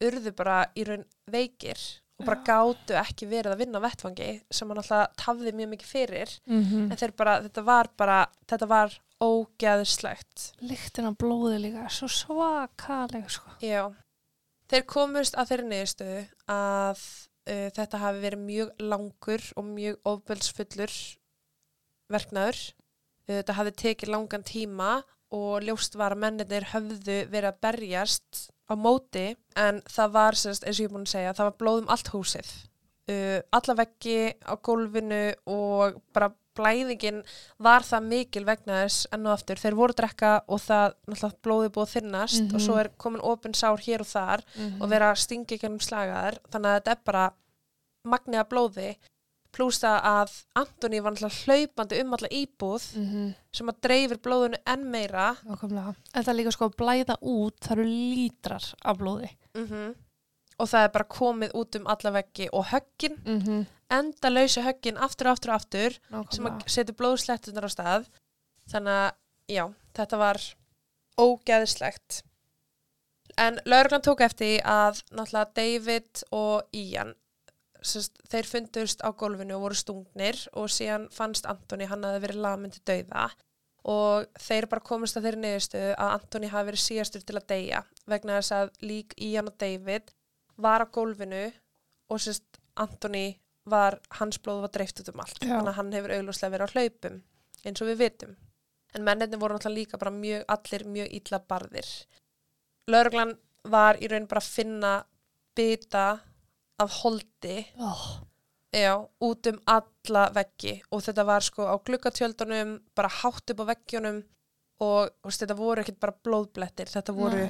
Speaker 1: urðu bara í raun veikir og bara gátu ekki verið að vinna á vettfangi sem hann alltaf tafði mjög mikið fyrir
Speaker 2: Mm
Speaker 1: en þeir bara, þetta var bara, þetta var ógeðslegt.
Speaker 2: Lyktin af blóði líka, svo svakalega, sko.
Speaker 1: Já, þeir komust að þeirri niðurstöðu að uh, þetta hafi verið mjög langur og mjög ofbeldsfullur verknaður. Uh, þetta hafi tekið langan tíma og ljóst var að mennir höfðu verið að berjast á móti en það var, sérst, eins og ég er búin að segja, það var blóðum allt húsið. Uh, alla veggi á gólfinu og bara blæðingin var það mikil vegna þess enn og aftur. Þeir voru að drekka og það náttúrulega blóði búið þinnast
Speaker 2: Mhm.
Speaker 1: og svo er komin opin sár hér og þar og vera að stinga ekki um slagaðar. Þannig að þetta er bara magnið af blóði pluss það að Antoni var náttúrulega hlaupandi um alla íbúð
Speaker 2: Mm -hmm.
Speaker 1: sem að dreifir blóðinu enn meira.
Speaker 2: Nákvæmlega. En það líka sko að blæða út, það eru lítrar af blóði.
Speaker 1: Mm Og það er bara komið út um alla veggi og höggin,
Speaker 2: Mm -hmm.
Speaker 1: enda lausi höggin aftur og aftur og aftur sem að
Speaker 2: Nákvæmlega.
Speaker 1: setja blóðslettunar á stað. Þannig að, já, þetta var ógeðislegt. En lauruglan tók eftir að náttúrulega David og Ian, sest, þeir fundust á gólfinu og voru stungnir og síðan fannst Antoni, hann hafði verið lamin til dauða. Og þeir bara komist að þeirri niðurstöðu að Antoni hafi verið síðastur til að deyja vegna þess að lík Ian og David var á gólfinu og sérst Antoni var, hans blóð var dreift út um allt.
Speaker 2: Já.
Speaker 1: þannig að hann hefur augljóslega verið á hlaupum eins og við vitum. En mennirni voru náttúrulega líka bara mjög, allir mjög illa barðir. Lauruglan var í raun bara að finna bita af holdi
Speaker 2: Oh.
Speaker 1: já, út um alla veggi og þetta var sko á glukkatjöldunum bara hátt upp á veggjunum og veist, þetta voru ekkert bara blóðblettir þetta voru,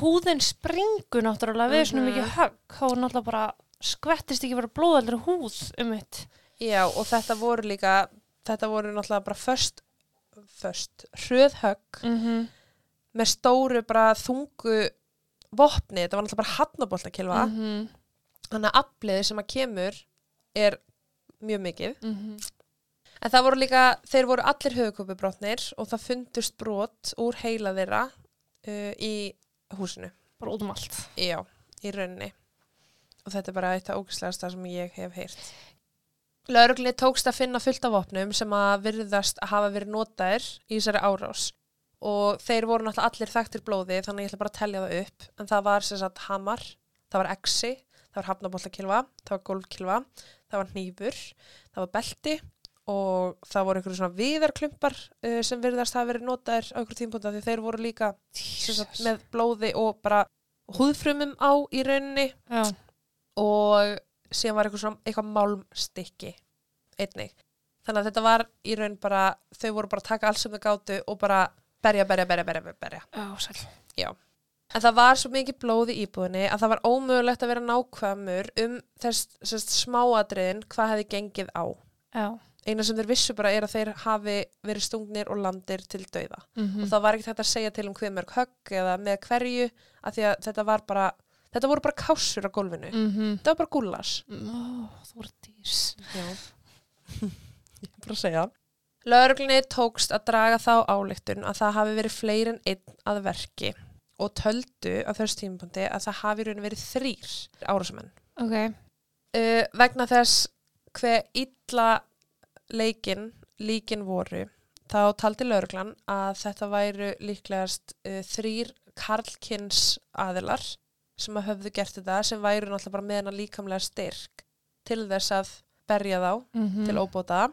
Speaker 2: Húðin springur náttúrulega við svona
Speaker 1: Mhm.
Speaker 2: mikið högg. Er náttúrulega bara skvettist ekki vera blóðaldur húð um mitt.
Speaker 1: já og þetta voru líka þetta voru náttúrulega bara först först, hröðhögg
Speaker 2: Mm -hmm.
Speaker 1: með stóru bara þungu vopni, þetta var náttúrulega bara hafnaboltakilva
Speaker 2: Mm -hmm.
Speaker 1: Þannig að afliði sem að kemur er mjög mikið.
Speaker 2: Mhm.
Speaker 1: en það voru líka, þeir voru allir höfukópubrotnir og það fundust brot úr heila þeirra uh, í húsinu,
Speaker 2: Bara út um allt.
Speaker 1: já, í rauninni. Og þetta er bara eitt af ógæslegasta sem ég hef heyrt. Lauruglinni tókst að finna fullt af vopnum sem að virðast að hafa verið notaðir í þessari árás. Og þeir voru náttúrulega allir þekktir blóði þannig ég ætla bara að telja það upp. En það var sem sagt hamar, það var exi það var hafnaboltakilva, það var golfkilva það var hnífur, það var belti og það voru einhverju svona viðarklumpar uh, sem virðast hafa verið notaðir á einhverju tímpúnta því þeir voru líka sagt, með blóði og bara húðfrumum á í rauninni
Speaker 2: Já.
Speaker 1: og síðan var eitthvað, svona, eitthvað málmstykki einnig. Þannig að þetta var í raun bara, þau voru bara að taka alls sem þau gátu og bara berja, berja, berja, berja, berja.
Speaker 2: Já, sæl.
Speaker 1: En það var svo mikið blóð í íbúðinni að það var ómögulegt að vera nákvæmur um þess, smáadriðin hvað hefði gengið á.
Speaker 2: Já.
Speaker 1: Eina sem þeir vissu bara er að þeir hafi verið stungnir og landir til dauða.
Speaker 2: Mm
Speaker 1: Og það var ekkert hægt að segja til um hver mörg högg eða með hverju af því að þetta var bara, þetta voru bara kásur á gólfinu.
Speaker 2: Mm -hmm.
Speaker 1: Þetta var bara gúllas.
Speaker 2: Ó, þú voru dýrs.
Speaker 1: Já. ég er bara að segja. Lörglunni tókst að draga þá áleiktun að það hafi verið fleiri en einn að verki og töldu á þess tímapunkti að það hafi raun verið þrýr árásamenn.
Speaker 2: Ok.
Speaker 1: Uh, vegna þess hver illa leikin, líkin voru, þá taldi lörglan að þetta væru líklegast uh, þrýr karlkins aðilar sem að höfðu gert þetta sem væru náttúrulega bara með hana líkamlega styrk til þess að berja þá
Speaker 2: Mm -hmm.
Speaker 1: til óbóta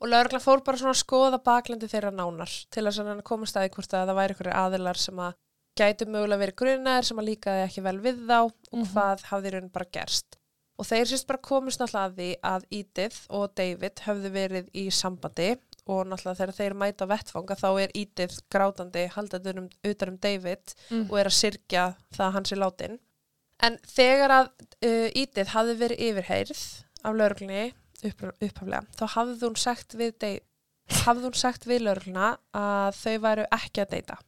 Speaker 1: og lauruglan fór bara svona að skoða baklendi þeirra nánar til að komast að því hvort að það væri einhverju aðilar sem að gætu mögulega verið grunaðir sem að líkaði ekki vel við þá og
Speaker 2: Mhm.
Speaker 1: hvað hafði í raun bara gerst og þeir sérst bara komist náttúrulega að því að Edith og David höfðu verið í sambandi og náttúrulega þegar þeir mæta vettfanga þá er Edith grátandi haldandi um, utan um David
Speaker 2: Mm.
Speaker 1: og er að syrkja það að hann sé látin. En þegar að uh, Edith hafði verið yfirheyrð af lauruglunni upp, upphaflega, þá hafði hún sagt við, Dave, hafði hún sagt við laurugluna að þau væru ekki að deyta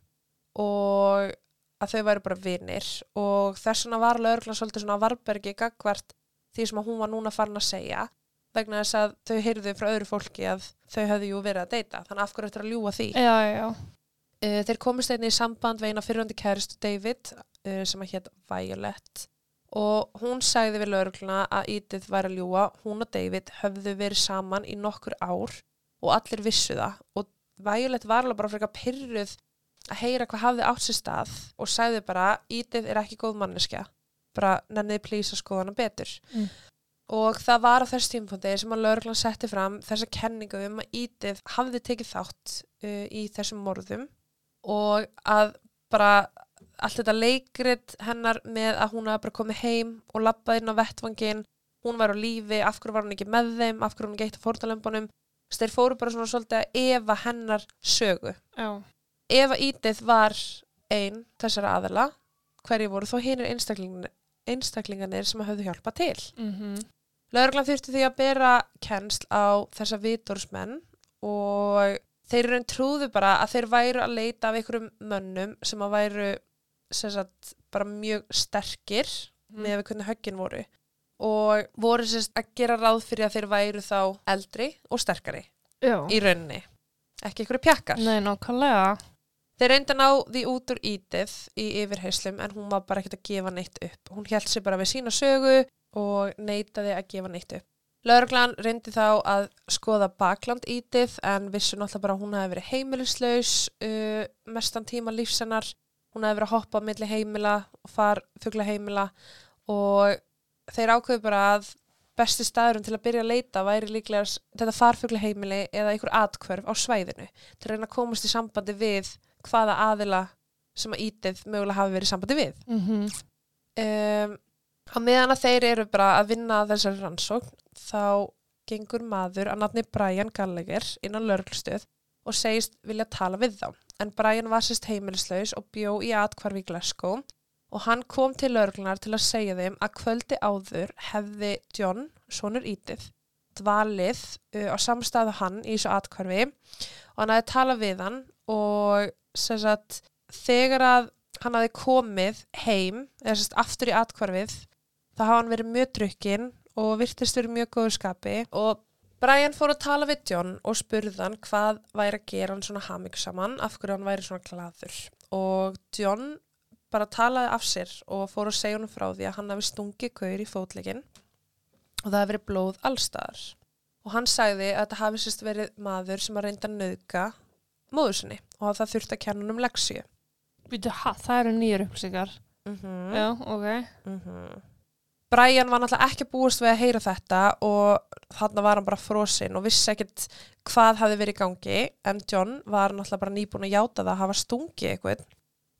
Speaker 1: og að þau væru bara vinir. Og þess vegna var lögreglan svolítið svona varbergi gagvart því sem að hún var núna farin að segja vegna þess að þau heyrðu frá öðru fólki að þau hefðu jú verið að deyta. Þannig af hverju þetta að ljúa því?
Speaker 2: Já, já,
Speaker 1: uh, þeir komist einnig í samband við eina fyrirhundi kæristu David uh, sem að hétt Violet. Og hún sagði við lögregluna að Edith væri að ljúa hún og David höfðu verið saman í nokkur ár og allir vissu það. Og Violet var alveg bara frekar pyrruð að heyra hvað hafði átt sér stað og sagði bara Edith er ekki góð manneskja bara nenniði plýsa skoðana betur
Speaker 2: Mm.
Speaker 1: og það var á þess tímfundi sem að lögreglan setti fram þessa kenningu um að Edith hafði tekið þátt uh, í þessum morðum og að bara allt þetta leikrit hennar með að hún hafa bara komið heim og labbað inn á vettvangin hún var á lífi, af hverju var hún ekki með þeim af hverju hún ekki eitt af fórtalömbunum þeir fóru bara svona svolítið að efa hennar sögu
Speaker 2: Já.
Speaker 1: Ef að Edith var ein þessara aðila hverju voru þó hinir einstaklingarnir, einstaklingarnir sem höfðu hjálpa til?
Speaker 2: Mm
Speaker 1: Lögreglan þurfti því að bera kennsl á þessa vitorsmenn og þeir eru trúðu bara að þeir væru að leita af einhverjum mönnum sem að væru sem sagt, bara mjög sterkir með við hvernig höggin voru og voru sérst að gera ráð fyrir að þeir væru þá eldri og sterkari
Speaker 2: Já.
Speaker 1: í rauninni. Ekki einhverju pjakkar.
Speaker 2: Nei, nákvæmlega.
Speaker 1: Þeir reynda ná því út úr ítið í yfirheyslum en hún var bara ekkert að gefa neitt upp. Hún held sér bara við sína sögu og neitaði að gefa neitt upp. Lörglan reyndi þá að skoða bakland ítið en vissu náttúrulega bara að hún hefði verið heimilislaus uh, mestan tíma lífsennar hún hefði verið að hoppa á milli heimila og far fugla heimila. Og þeir ákveðu bara að besti staðurinn til að byrja að leita væri líklega þetta farfugla heimili eða einhver atkvörf á svæðinu til að reyna að komast í sambandi við hvaða aðila sem að ítið mögulega hafi verið sambandi við.
Speaker 2: Mm
Speaker 1: um, á meðan að þeir eru bara að vinna þessari rannsókn þá gengur maður að nafni Brian Gallagher innan lörglstöð og segist vilja tala við þá. En Brian var sérst heimilislaus og bjó í atkvarfi Glasgow og hann kom til lörglunar til að segja þeim að kvöldi áður hefði John, sonur Ítið dvalið á samstæðu hann í þessu atkvarfi og hann hafði talað við hann og sagt, þegar að hann hafði komið heim eða sérst aftur í atkvarfið þá hafa hann verið mjög drukkin og virtist verið mjög góðu skapi. Og Brian fór að tala við John og spurði hann hvað væri að gera hann svona hamingsaman af hverju hann væri svona glaður. Og John bara talaði af sér og fór að segja hann frá því að hann hafi stungið gaur í fótleikin og það hafi verið blóð allstaðar og hann sagði að þetta hafi sérst verið maður sem að reynda að nauðga móður sinni og að það þurfti að kenna um leksju
Speaker 2: Býtu, ha, það eru nýjur upplýsingar.
Speaker 1: mm
Speaker 2: Já, ok.
Speaker 1: Mhm. Brian var náttúrulega ekki að búast við að heyra þetta og þarna var hann bara frosinn og vissi ekkert hvað hafi verið í gangi en John var náttúrulega bara nýbúin að játa það að hafa stungið eitthvað.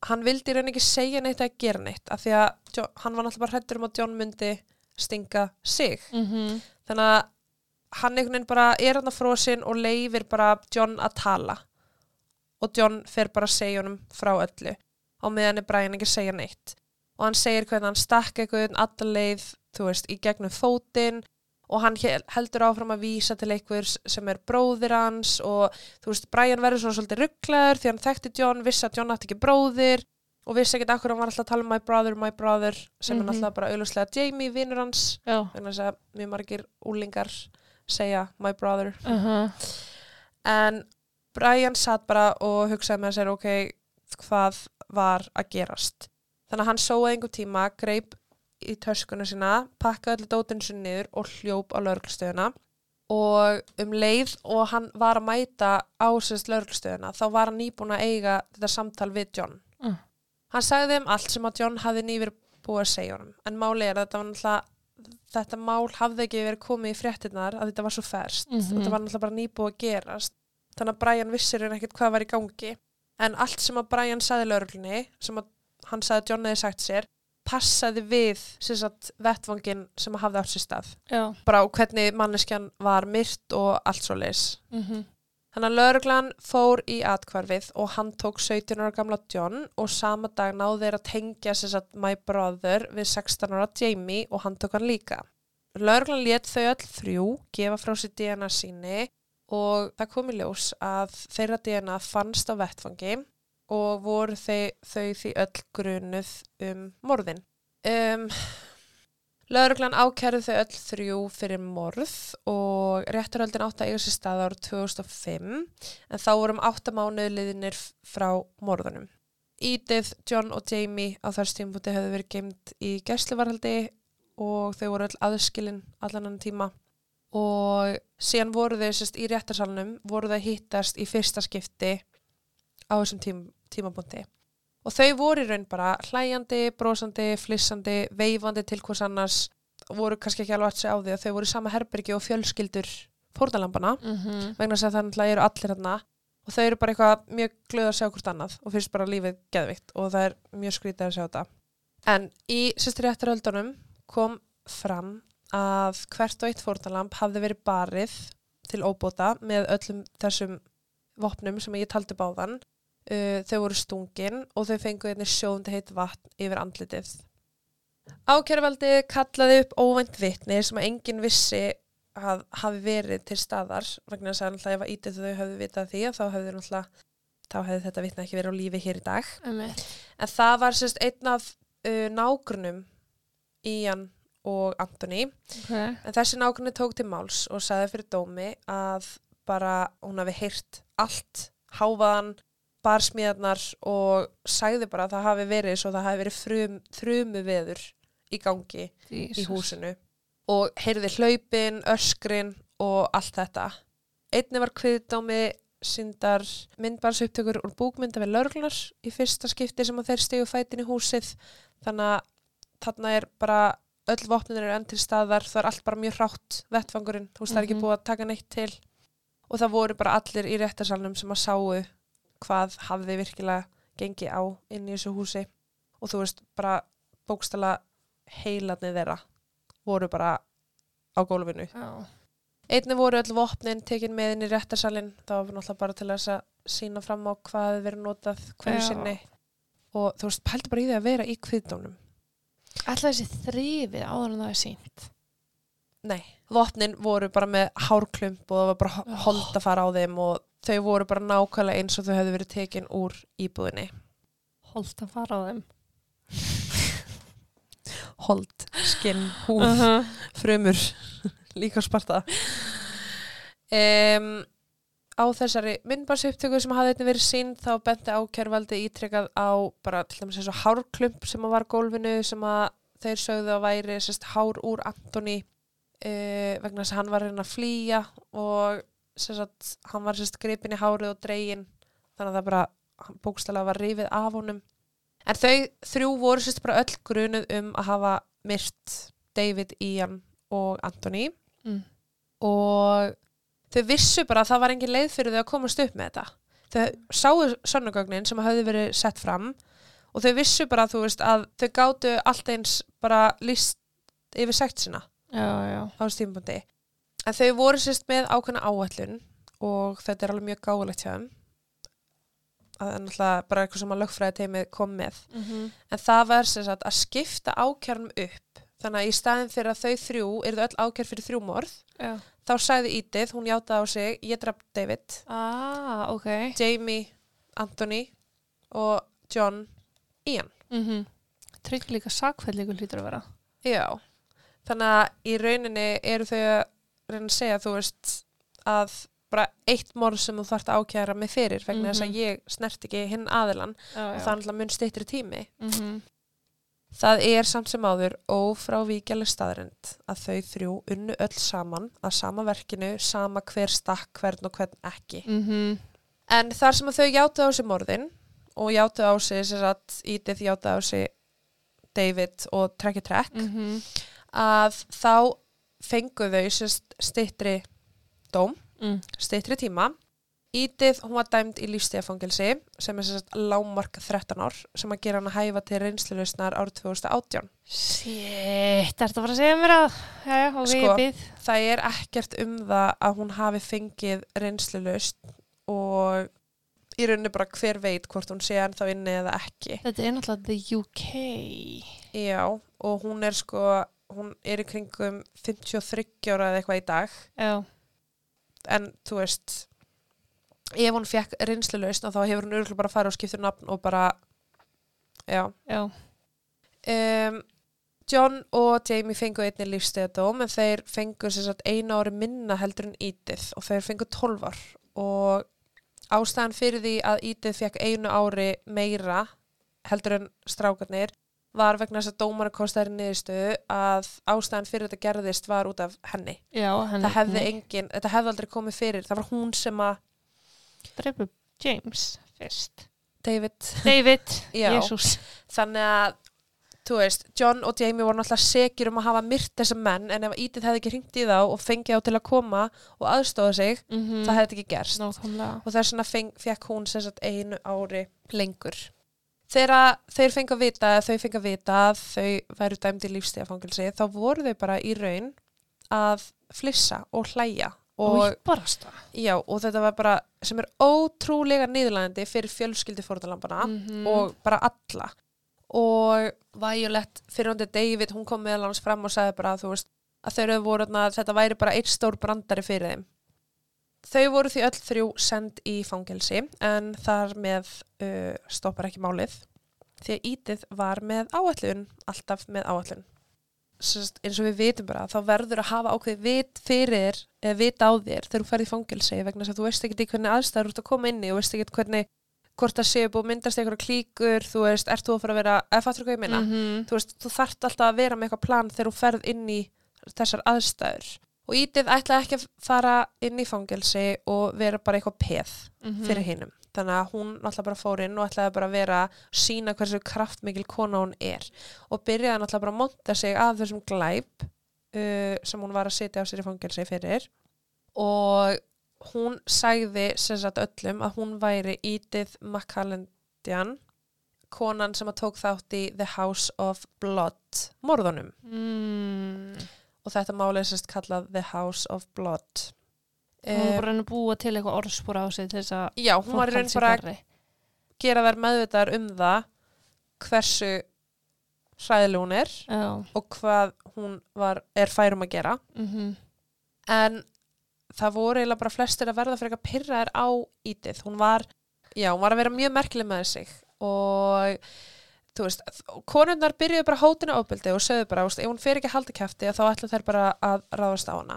Speaker 1: Hann vildi raun ekki segja neitt að gera neitt af því að John, hann var náttúrulega bara hrættur um að John myndi stinga sig.
Speaker 2: Mm
Speaker 1: Þannig að hann einhvern veginn bara er hann að frosinn og leifir bara John að tala og John fer bara að segja honum frá öllu á meðan er Brian ekki að segja neitt og hann segir hvernig hann stakk eitthvað alla leið, þú veist, í gegnum fótinn og hann hel- heldur áfram að vísa til einhvers sem er bróðir hans og þú veist, Brian verður svona svolítið rugglaður því hann þekkti John, vissi að John átti ekki bróðir og vissi ekkert akkur hann var alltaf að tala um my brother, my brother sem
Speaker 2: Mhm.
Speaker 1: er náttúrulega bara auðvitað Jamie, vinnur hans þess að mjög margir úlingar segja my brother
Speaker 2: Uh -huh.
Speaker 1: en Brian satt bara og hugsaði með sér ok, hvað var að gerast? Þannig að hann sóði einhver tíma greip í töskuna sína pakkaði allir dótinu sinni niður og hljóp á lauruglustöðuna og um leið og hann var að mæta á sérst lauruglustöðuna þá var hann nýbúin að eiga þetta samtal við John.
Speaker 2: Mm.
Speaker 1: hann sagði þeim allt sem að John hafði nýfir búið að segja honum. En máli er að þetta var náttúrulega þetta mál hafði ekki verið komið í fréttinnar að þetta var svo ferst
Speaker 2: Mhm.
Speaker 1: þetta var náttúrulega bara nýbúið að gerast þannig að Brian vissir en ekkert hvað var í gangi en allt sem að Brian sagði lauruglunni sem að hann sagði að John hefði sagt sér passaði við sagt, vettvangin sem að hafði átt sér stað
Speaker 2: Já.
Speaker 1: bara á hvernig manneskjan var myrt og allt svo leis
Speaker 2: Mm
Speaker 1: Þannig að lauruglan fór í atkvarfið og hann tók 17 ára gamla John og sama dag náði þeir að tengja satt My Brother við 16 ára Jamie og hann tók hann líka. Lauruglan let þau öll þrjú gefa frá sér DNA síni og það kom í ljós að þeirra DNA fannst á vettfangi og voru þau, þau því öll grunuð um morðin. Um, Lögreglan ákærið þau öll þrjú fyrir morð og rétturöldin átt að eiga sér stað árið 2005 en þá vorum átta mánuði liðinir frá morðunum. Edith, John og Jamie á þar stímpúti hefðu verið geimt í gæsluvarhaldi og þau voru öll aðskilin allan annan tíma og síðan voru þau sérst í réttarsalunum voru þau hittast í fyrsta skipti á þessum tím, tímabúndi og þau voru í raun bara hlæjandi, brósandi, flissandi, veifandi til hvers annars voru kannski ekki alveg að segja á því að þau voru í sama herbergi og fjölskyldur fórnalambana
Speaker 2: Mhm.
Speaker 1: vegna þess að það náttúrulega eru allir hérna og þau eru bara eitthvað mjög glöð að sjá hvort annað og finnst bara lífið geðvikt og það er mjög skrítið að sjá þetta. En í sýstir réttaröldunum kom fram að hvert og eitt fórnalamb hafði verið barið til óbóta með öllum þessum vopnum sem ég taldi báðan. Uh, þau voru stungin og þau fengu einnig sjóðundi heitt vatn yfir andlitið. Ákjærvaldi kallaði upp óvænt vitni sem að enginn vissi að hafi verið til staðar vegna þess að náttúrulega ef að ítið þau höfðu vitað því þá hefði náttúrulega þá hefði þetta vitna ekki verið á lífi hér í dag
Speaker 2: Einmitt.
Speaker 1: en það var sérst einn af uh, nágrunum Ian og Anthony
Speaker 2: Ok.
Speaker 1: en þessi nágrunni tók til máls og sagði fyrir dómi að bara hún hafi heyrt allt háfaðan barsmíðarnar og sagði bara að það hafi verið svo það hafi verið frum, þrumu veður í gangi í
Speaker 2: Jesus.
Speaker 1: húsinu og heyrði hlaupin, öskrin og allt þetta. Einni var kviðdómi syndar myndbarsuptökur úr búkmynda við lörglar í fyrsta skipti sem að þeir stegu fætin í húsið þannig að þarna er bara öll vopnir eru enn til staðar það er allt bara mjög hrátt vettfangurinn þú veist það er ekki
Speaker 2: Mhm.
Speaker 1: búið að taka neitt til og það voru bara allir í réttarsalnum sem að sáu hvað hafði virkilega gengið á inn í þessu húsi og þú veist bara bókstala heilarnir þeirra voru bara á gólfinu.
Speaker 2: Já.
Speaker 1: Einni voru öll vopnin tekin með inn í réttarsalinn, það var náttúrulega bara til að sína fram á hvað hefði verið notað hverju sinni og þú veist, pældi bara í því að vera í kviðdónum.
Speaker 2: Alltaf þessi þrifið áður en það er sínt.
Speaker 1: Nei, vopnin voru bara með hárklump og það var bara hold að fara á þeim og þau voru bara nákvæmlega eins og þau hefðu verið tekin úr íbúðinni.
Speaker 2: Holt að fara á þeim.
Speaker 1: Hold, skinn, húð.
Speaker 2: Uh -huh.
Speaker 1: frumur líka sparta um, á þessari myndbarsuptöku sem hafði einnig verið sín þá benti ákjærvaldi ítrekkað á bara til dæmis eins og hárklump sem var gólfinu sem að þeir sögðu að væri sérst, hár úr Antoni uh, vegna þess að hann var reyna að flýja og sérst, hann var sérst, gripin í hárið og dregin þannig að það bara bókstælega var rifið af honum en þau þrjú voru sérst bara öll grunuð um að hafa myrt David, Ian og Anthony
Speaker 2: Mm.
Speaker 1: og þau vissu bara að það var engin leið fyrir þau að komast upp með þetta. Þau sáu sönnugögnin sem hafði verið sett fram og þau vissu bara þú veist að þau gátu allt eins bara líst yfir sekt sína á tímapunkti en þau voru sérst með ákveðna áætlun og þetta er alveg mjög gáulegt hjá þeim. Að það er náttúrulega bara eitthvað sem að lögfræði teimið kom með.
Speaker 2: Mm -hmm.
Speaker 1: en það var sagt að skipta ákjörnum upp þannig að í staðin fyrir að þau þrjú eru öll ákjör fyrir þrjú morð
Speaker 2: Já.
Speaker 1: þá sagði Edith, hún játaði á sig ég draf David,
Speaker 2: Ah, ok.
Speaker 1: Jamie Anthony og John Ian
Speaker 2: Mm -hmm. Trygg líka sakfællingu hlýtur að vera.
Speaker 1: já, þannig að í rauninni eru þau að reyna að segja þú veist að bara eitt morð sem þú þarft að ákjæra mig fyrir vegna þess að
Speaker 2: Mhm.
Speaker 1: ég snert ekki hinn aðilan
Speaker 2: Já,
Speaker 1: og það er alltaf mun styttri tími
Speaker 2: Mm -hmm.
Speaker 1: Það er samt sem áður ófrávíkjaleg staðrind að þau þrjú unnu öll saman að sama verkinu, sama hver stakk, hvern og hvern ekki.
Speaker 2: Mm -hmm.
Speaker 1: En þar sem að þau játu á sig morðin og játu á sig, sem sagt, Edith játu á sig David og trekki trekk,
Speaker 2: Mm
Speaker 1: að þá fengu þau stittri dóm,
Speaker 2: mm.
Speaker 1: stittri tíma. Edith, hún var dæmd í lífstíðafangilsi sem er sérst lámark 13 ár sem að gera hann að hæfa til reynslulausnar árið 2018.
Speaker 2: Shit, ertu bara að segja mér að Já, já,
Speaker 1: Sko. það er ekkert um það að hún hafi fengið reynslulaust og í rauninni bara hver veit hvort hún sé ennþá inni eða ekki.
Speaker 2: Þetta er náttúrulega the UK
Speaker 1: Já, og hún er sko, hún er í kringum 53 ára eða eitthvað í dag,
Speaker 2: Já,
Speaker 1: en þú veist, ef hún fekk reynslulaust þá hefur hún örgulega bara farið og skiptur nafn og bara já
Speaker 2: Já,
Speaker 1: um, John og Jamie fengu einni lífstegðadóm en þeir fengu einu ári minna heldur en Edith og þeir fengu 12 ár og ástæðan fyrir því að Edith fekk einu ári meira heldur en strákarnir var vegna þess að dómara kostaði niðurstöðu að ástæðan fyrir þetta gerðist var út af henni.
Speaker 2: já, henni.
Speaker 1: Hefði engin, þetta hefði aldrei komið fyrir, það var hún sem að
Speaker 2: Dreipur James fyrst.
Speaker 1: David,
Speaker 2: David. Jésús.
Speaker 1: þannig að þú veist, John og Jamie voru náttúrulega sekir um að hafa myrt þessa menn en ef Edith hefði ekki hringt í þá og fengið á til að koma og aðstofa sig,
Speaker 2: Mm
Speaker 1: það hefði ekki gerst
Speaker 2: Nákvæmlega.
Speaker 1: og þess vegna fekk hún sagt einu ári lengur þegar þeir fengu að vita þau fengu að vita að þau væru dæmdi lífstíðafangilsi þá voru þau bara í raun að flissa og hlæja
Speaker 2: Og
Speaker 1: já, og þetta var bara sem er ótrúlega niðurlægandi fyrir fjölskyldi fórðalambana
Speaker 2: Mhm.
Speaker 1: og bara alla. Og Violet fyrir hundi David, hún kom meðal hans fram og sagði bara að veist að þau eru voru þarna, þetta væri bara eitt stór brandari fyrir þeim. Þau voru því öll þrjú send í fangelsi en þar með uh, stoppar ekki málið. Því að Ídið var með áætlun alltaf með áætlun Sest, eins og við vitum bara þá verður að hafa ákveð vit fyrir eða vit á þér þegar þú ferð í fangelsi vegna þess að þú veist ekki í hvernig aðstæður þú ert að koma inn í og veist ekki hvernig hvort það séu búið að myndast einhverja klíkur þú veist, ert þú að fara að vera, eða fattur hvað ég minna
Speaker 2: Mhm.
Speaker 1: þú veist, þú þarft alltaf að vera með eitthvað plan þegar þú ferð inn í þessar aðstæður og Ídið ætlaði ekki að fara inn í fangelsi og vera bara eitthvað peð
Speaker 2: Mhm.
Speaker 1: fyrir hinnum þannig að hún náttúrulega bara fór inn og ætlaði bara að vera sína hversu kraftmikil kona hún er. Og byrjaði náttúrulega bara að monta sig af þessum glæp uh, sem hún var að sitja á sér í fangelsi fyrir. Og hún sagði sem sagt öllum að hún væri Edith McCallandian konan sem að tók þátt í The House of Blood morðunum.
Speaker 2: Mm.
Speaker 1: og þetta máli er sérst kallað The House of Blood
Speaker 2: Hún var
Speaker 1: Eh,
Speaker 2: bara að að búa til eitthvað orðspor á sig til þess að
Speaker 1: Já, hún var raun bara að gera þær meðvitaðar um það hversu hræðileg hún er
Speaker 2: Já.
Speaker 1: og hvað hún var, er færum að gera.
Speaker 2: Mm
Speaker 1: en það voru eiginlega bara flestir að verða fyrir eitthvað pyrraðir á Ídið hún var, já, hún var að vera mjög merkileg með sig og þú veist, konundar byrjuðu bara hótina ábyldi og sögðu bara, þú veist, ef hún fer ekki að halda kæfti þá ætla þær bara að ráðast á hana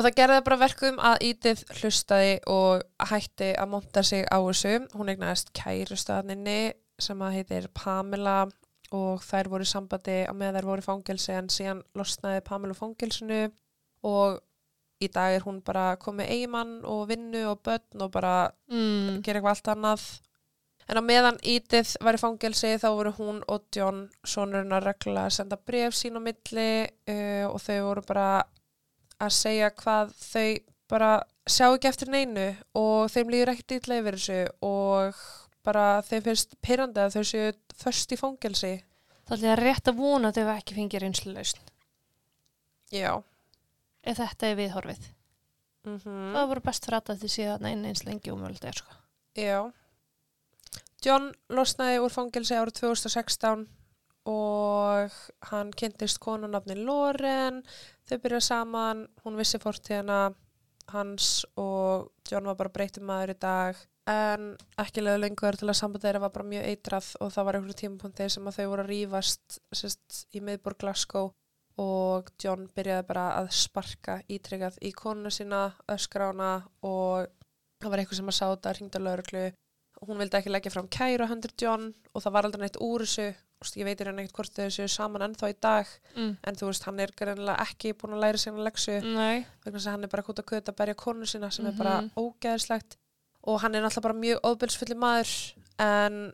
Speaker 1: og það gerði bara verkum að Ídið hlustaði og hætti að monta sig á þessu. Hún eignaðist kærustaðninni sem að heitir Pamela og þær voru sambandi á með þær voru fangelsi en síðan losnaði Pamela fangelsinu. Og í dag er hún bara komið eigimann og vinnu og börn og bara
Speaker 2: Mm.
Speaker 1: gera eitthvað allt annað. En á meðan Edith var í fangelsi þá voru hún og John sonurinn að regla að senda bref sín á milli uh, og þau voru bara að segja hvað þau bara sjá ekki eftir neinu og þeim líður ekkert ítla yfir þessu og bara þeim finnst pyrrandi að þau séu först í fangelsi
Speaker 2: Það er rétt að vona að þau ekki fengið reynslu lausn.
Speaker 1: Já
Speaker 2: Ef þetta er viðhorfið.
Speaker 1: mm
Speaker 2: Það voru best fyrir að þið séð inn eins lengi mögulegt er sko.
Speaker 1: Já. John losnaði úr fangelsi árið 2016 og hann kynntist konunafni Loren, þau byrjaði saman, hún vissi fortíðina hans og John var bara breytum maður í dag. En ekki leðu lengur til að samband þeirra var bara mjög eitrað og það var einhverju tímapunkti sem að þau voru að rífast sérst, í miðborg Glasgow og John byrjaði bara að sparka ítryggað í konuna sína, öskrána og það var eitthvað sem að sá þetta, hringda lauruglu hún vildi ekki leggja fram kæru á hendur John og það var aldrei neitt úr þessu veist, ég veit í raun ekkert hvort þau séu saman ennþá í dag
Speaker 2: Mm.
Speaker 1: en þú veist, hann er greinilega ekki búin að læra hann að leksu
Speaker 2: Nei.
Speaker 1: vegna þess að hann er bara kút að köta að berja konu sína sem er bara
Speaker 2: Mhm.
Speaker 1: ógeðslegt og hann er náttúrulega bara mjög óbyrgsfulli maður en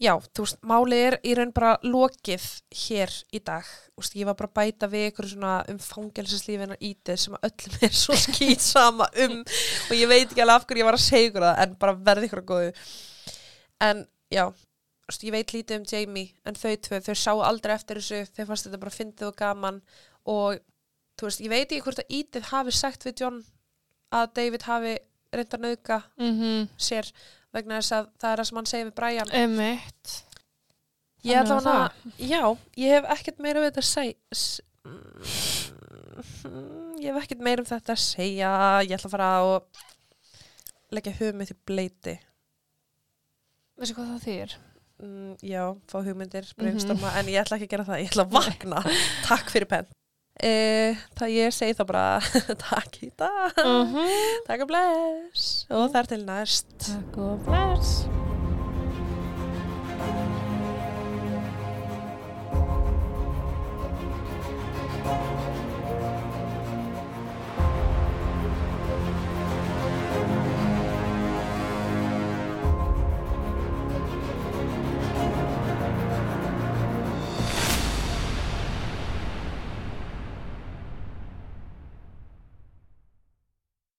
Speaker 1: já, þú veist, málið er í raun bara lokið hér í dag þú veist, ég var bara að bæta við ykkur svona um fangelsislífina ítið sem að öllum er svo skýt sama um og ég veit ekki alveg af hverju ég var að segja ykkur það en bara verði ykkur að góðu en já, ég veit lítið um Jamie en þau tvö, þau sáu aldrei eftir þessu þau fannst þetta bara fyndið og gaman og þú veist, ég veit ekki hvort að ítið hafi sagt við John að David hafi reynd að nauðga
Speaker 2: Mm
Speaker 1: sér vegna þess að það er það sem hann segir við Brian
Speaker 2: Emmett.
Speaker 1: ég ætla hann að, já, ég hef ekkert meira við þetta að segja ég hef ekkert meira um þetta að segja ég ætla að fara og leggja mitt í bleiti.
Speaker 2: Veistu hvað það þýr?
Speaker 1: Mm, já, fá hugmyndir, brainstorma, en ég ætla ekki að gera það, ég ætla að vakna. Takk fyrir penn. E, það ég segi þá bara takk í dag,
Speaker 2: -hmm.
Speaker 1: takk og bless og þar til næst.
Speaker 2: Takk og bless.